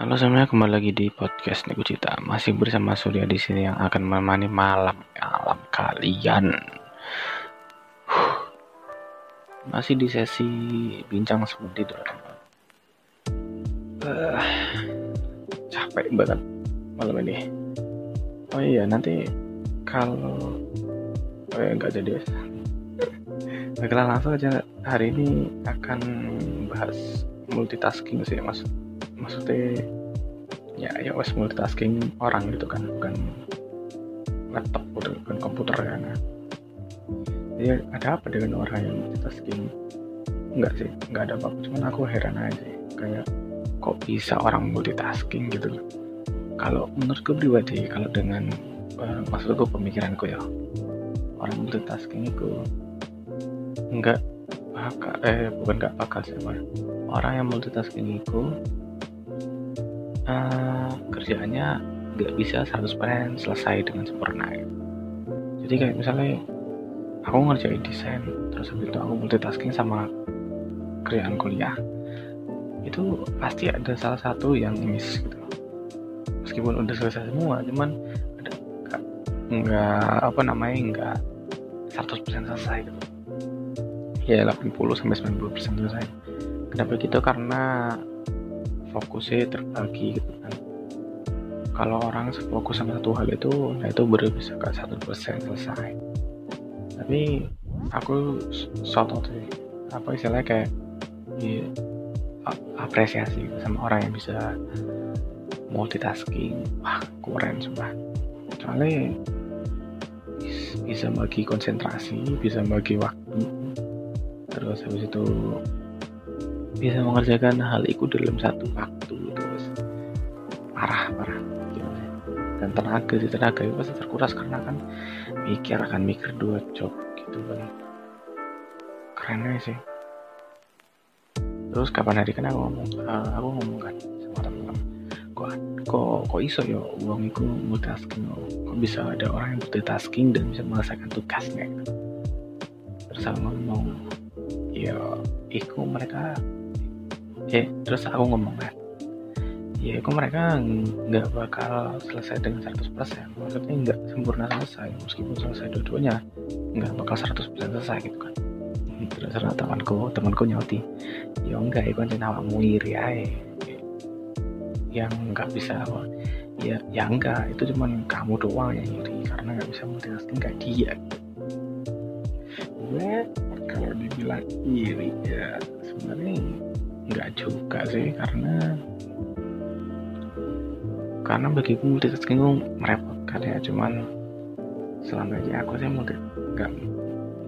Halo semuanya kembali lagi di podcast Niku Cita masih bersama Surya di sini yang akan menemani malam malam kalian. Masih di sesi bincang sebelum tidur. Uh, capek banget malam ini. Oh iya nanti kalau oh ya nggak jadi Baiklah langsung aja hari ini akan bahas multitasking sih mas maksudnya ya ya wes multitasking orang gitu kan bukan laptop bukan komputer ya kan jadi ada apa dengan orang yang multitasking? Enggak sih enggak ada apa-apa cuman aku heran aja kayak kok bisa orang multitasking gitu loh? Kalau menurutku pribadi kalau dengan uh, maksudku pemikiranku ya orang multitasking itu enggak bakal eh bukan enggak bakal sih orang yang multitasking itu uh, kerjaannya nggak bisa 100% selesai dengan sempurna. Jadi kayak misalnya aku ngerjain desain terus habis itu aku multitasking sama kerjaan kuliah itu pasti ada salah satu yang miss gitu. Meskipun udah selesai semua cuman ada nggak apa namanya nggak 100% selesai gitu. Ya 80 sampai 90 persen selesai. Kenapa gitu? Karena fokusnya terbagi gitu kan. Kalau orang fokus sama satu hal itu nah itu baru bisa ke satu persen selesai. Tapi aku tuh apa istilahnya kayak ya, apresiasi sama orang yang bisa multitasking. Wah keren sumpah. Soalnya bisa bagi konsentrasi bisa bagi waktu. Terus habis itu bisa mengerjakan hal itu dalam satu waktu terus parah parah. Dan tenaga di tenaga itu pasti terkuras karena kan mikir akan mikir dua job gitu kan. Keren sih. Terus kapan hari kan aku ngomong uh, aku ngomong kan sama teman-teman kok kok kok iso ya uang itu multitasking? Kok bisa ada orang yang multitasking dan bisa menyelesaikan tugasnya? Terus aku ngomong ya itu mereka ya terus aku ngomong kan? Ya itu mereka nggak bakal selesai dengan 100% maksudnya nggak sempurna selesai meskipun selesai dua-duanya nggak bakal 100% selesai gitu kan? Terus karena temanku temanku nyauti ya enggak ya kan awakmu iri ya yang nggak bisa ya ya enggak itu cuman kamu doang yang iri karena nggak bisa multitasking kayak dia. Gue kalau dibilang iri ya sebenarnya nggak juga sih karena karena bagiku multitasking merepotkan ya cuman selama ini aku sih multi nggak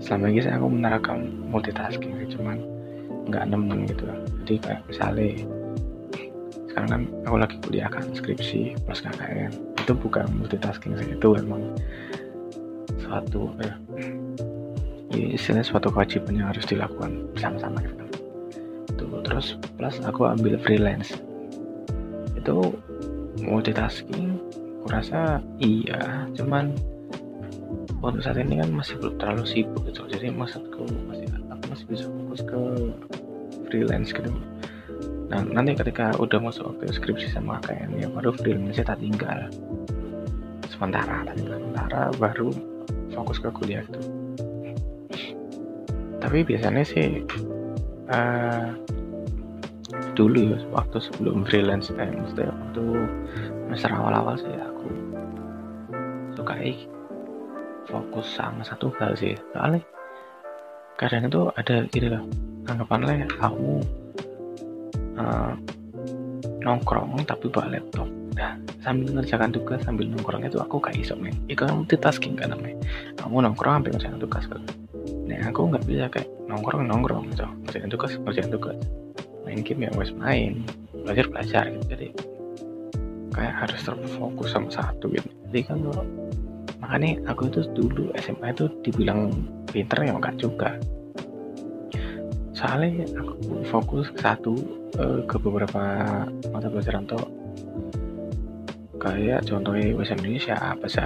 selama ini saya aku menerapkan multitasking sih cuman nggak nemen gitu. Jadi kayak misalnya sekarang kan aku lagi kuliah kan skripsi plus KKN itu bukan multitasking sih itu emang suatu ya, ya istilahnya suatu kewajiban yang harus dilakukan bersama-sama gitu. itu terus plus aku ambil freelance. Itu multitasking kurasa iya cuman untuk saat ini kan masih belum terlalu sibuk gitu. Jadi maksudku masih aku masih bisa fokus ke freelance gitu. Nah nanti ketika udah masuk ke skripsi sama KKN ya baru freelance tak tinggal. Sementara tinggal sementara baru fokus ke kuliah itu tapi biasanya sih uh, dulu ya waktu sebelum freelance eh maksudnya waktu semester awal-awal sih aku suka fokus sama satu hal sih. Soalnya kadang itu ada gini loh anggapannya aku uh, nongkrong tapi bawa laptop. Nah sambil mengerjakan tugas sambil nongkrong itu aku kayak iso nih itu kan multitasking kan namanya kamu nongkrong sambil mengerjakan tugas kan. Nah aku nggak bisa kayak nongkrong nongkrong gitu. Ngerjain tugas ngerjain tugas main game ya wes main belajar belajar gitu. Jadi kayak harus terfokus sama satu gitu. Jadi kan makanya aku itu dulu SMA itu dibilang pinter ya enggak juga. Soalnya aku fokus ke satu uh, ke beberapa mata pelajaran tuh. Kayak contohnya bahasa Indonesia bahasa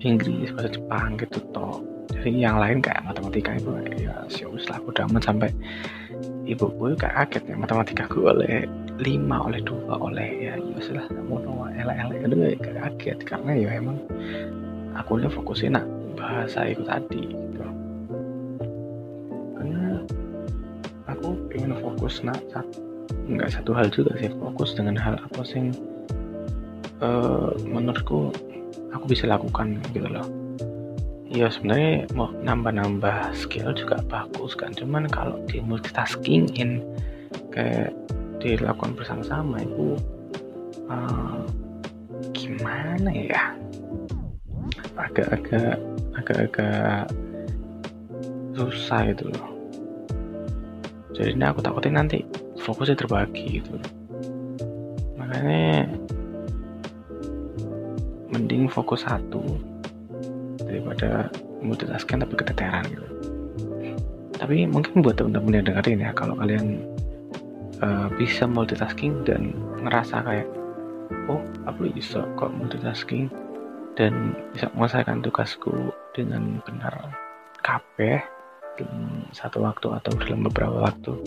Inggris bahasa Jepang gitu toh. Jadi yang lain kayak matematika itu ya sius lah udah aman sampai ibu gue kaget ya matematika gue oleh lima oleh dua oleh ya ya sudah mau nol elek elek itu kayak kaget karena ya emang aku udah fokusin nak bahasa itu tadi gitu. Karena aku ingin fokus nak satu nggak satu hal juga sih fokus dengan hal apa sih uh, menurutku aku bisa lakukan gitu loh ya sebenarnya mau nambah-nambah skill juga bagus kan. Cuman kalau di multitasking in kayak dilakukan bersama-sama itu uh, gimana ya? Agak-agak agak-agak susah gitu loh. Jadi ini aku takutin nanti fokusnya terbagi gitu makanya mending fokus satu daripada multitasking tapi keteteran gitu. Tapi mungkin buat teman-teman yang dengerin ya kalau kalian uh, bisa multitasking dan ngerasa kayak oh aku bisa kok multitasking dan bisa menyelesaikan tugasku dengan benar kabeh dalam satu waktu atau dalam beberapa waktu.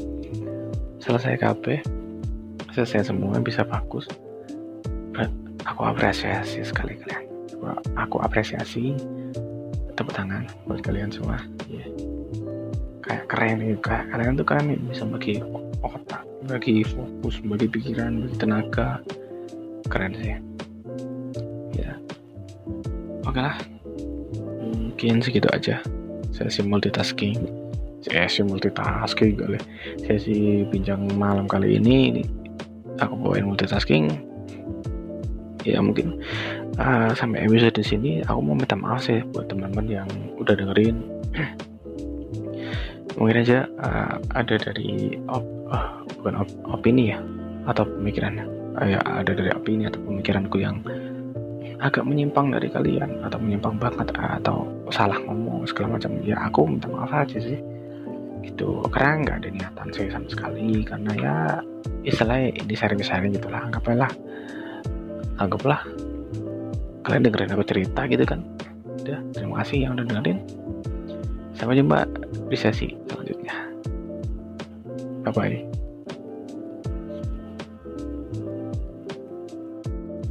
Selesai KB selesai semua bisa bagus. Aku apresiasi sekali kalian. Aku apresiasi tepuk tangan buat kalian semua. Yeah. kayak keren nih kayak kalian tuh kan bisa bagi otak bagi fokus bagi pikiran bagi tenaga. Keren sih. Ya. Oke lah. Mungkin segitu aja. Sesi multitasking. Sesi multitasking kali. Sesi bincang malam kali ini aku bawain multitasking ya mungkin. Uh, sampai episode di sini aku mau minta maaf sih buat teman-teman yang udah dengerin. Mungkin aja uh, ada dari op, uh, bukan op, opini ya atau pemikiran. Uh, ya ada dari opini atau pemikiranku yang agak menyimpang dari kalian atau menyimpang banget atau salah ngomong segala macam. Ya aku minta maaf aja sih. Gitu. Karena nggak ada niatan saya sama sekali karena ya istilahnya ini sharing-sharing gitulah anggaplah anggaplah kalian dengerin aku cerita gitu kan. Udah terima kasih yang udah dengerin. Sampai jumpa di sesi selanjutnya. Bye bye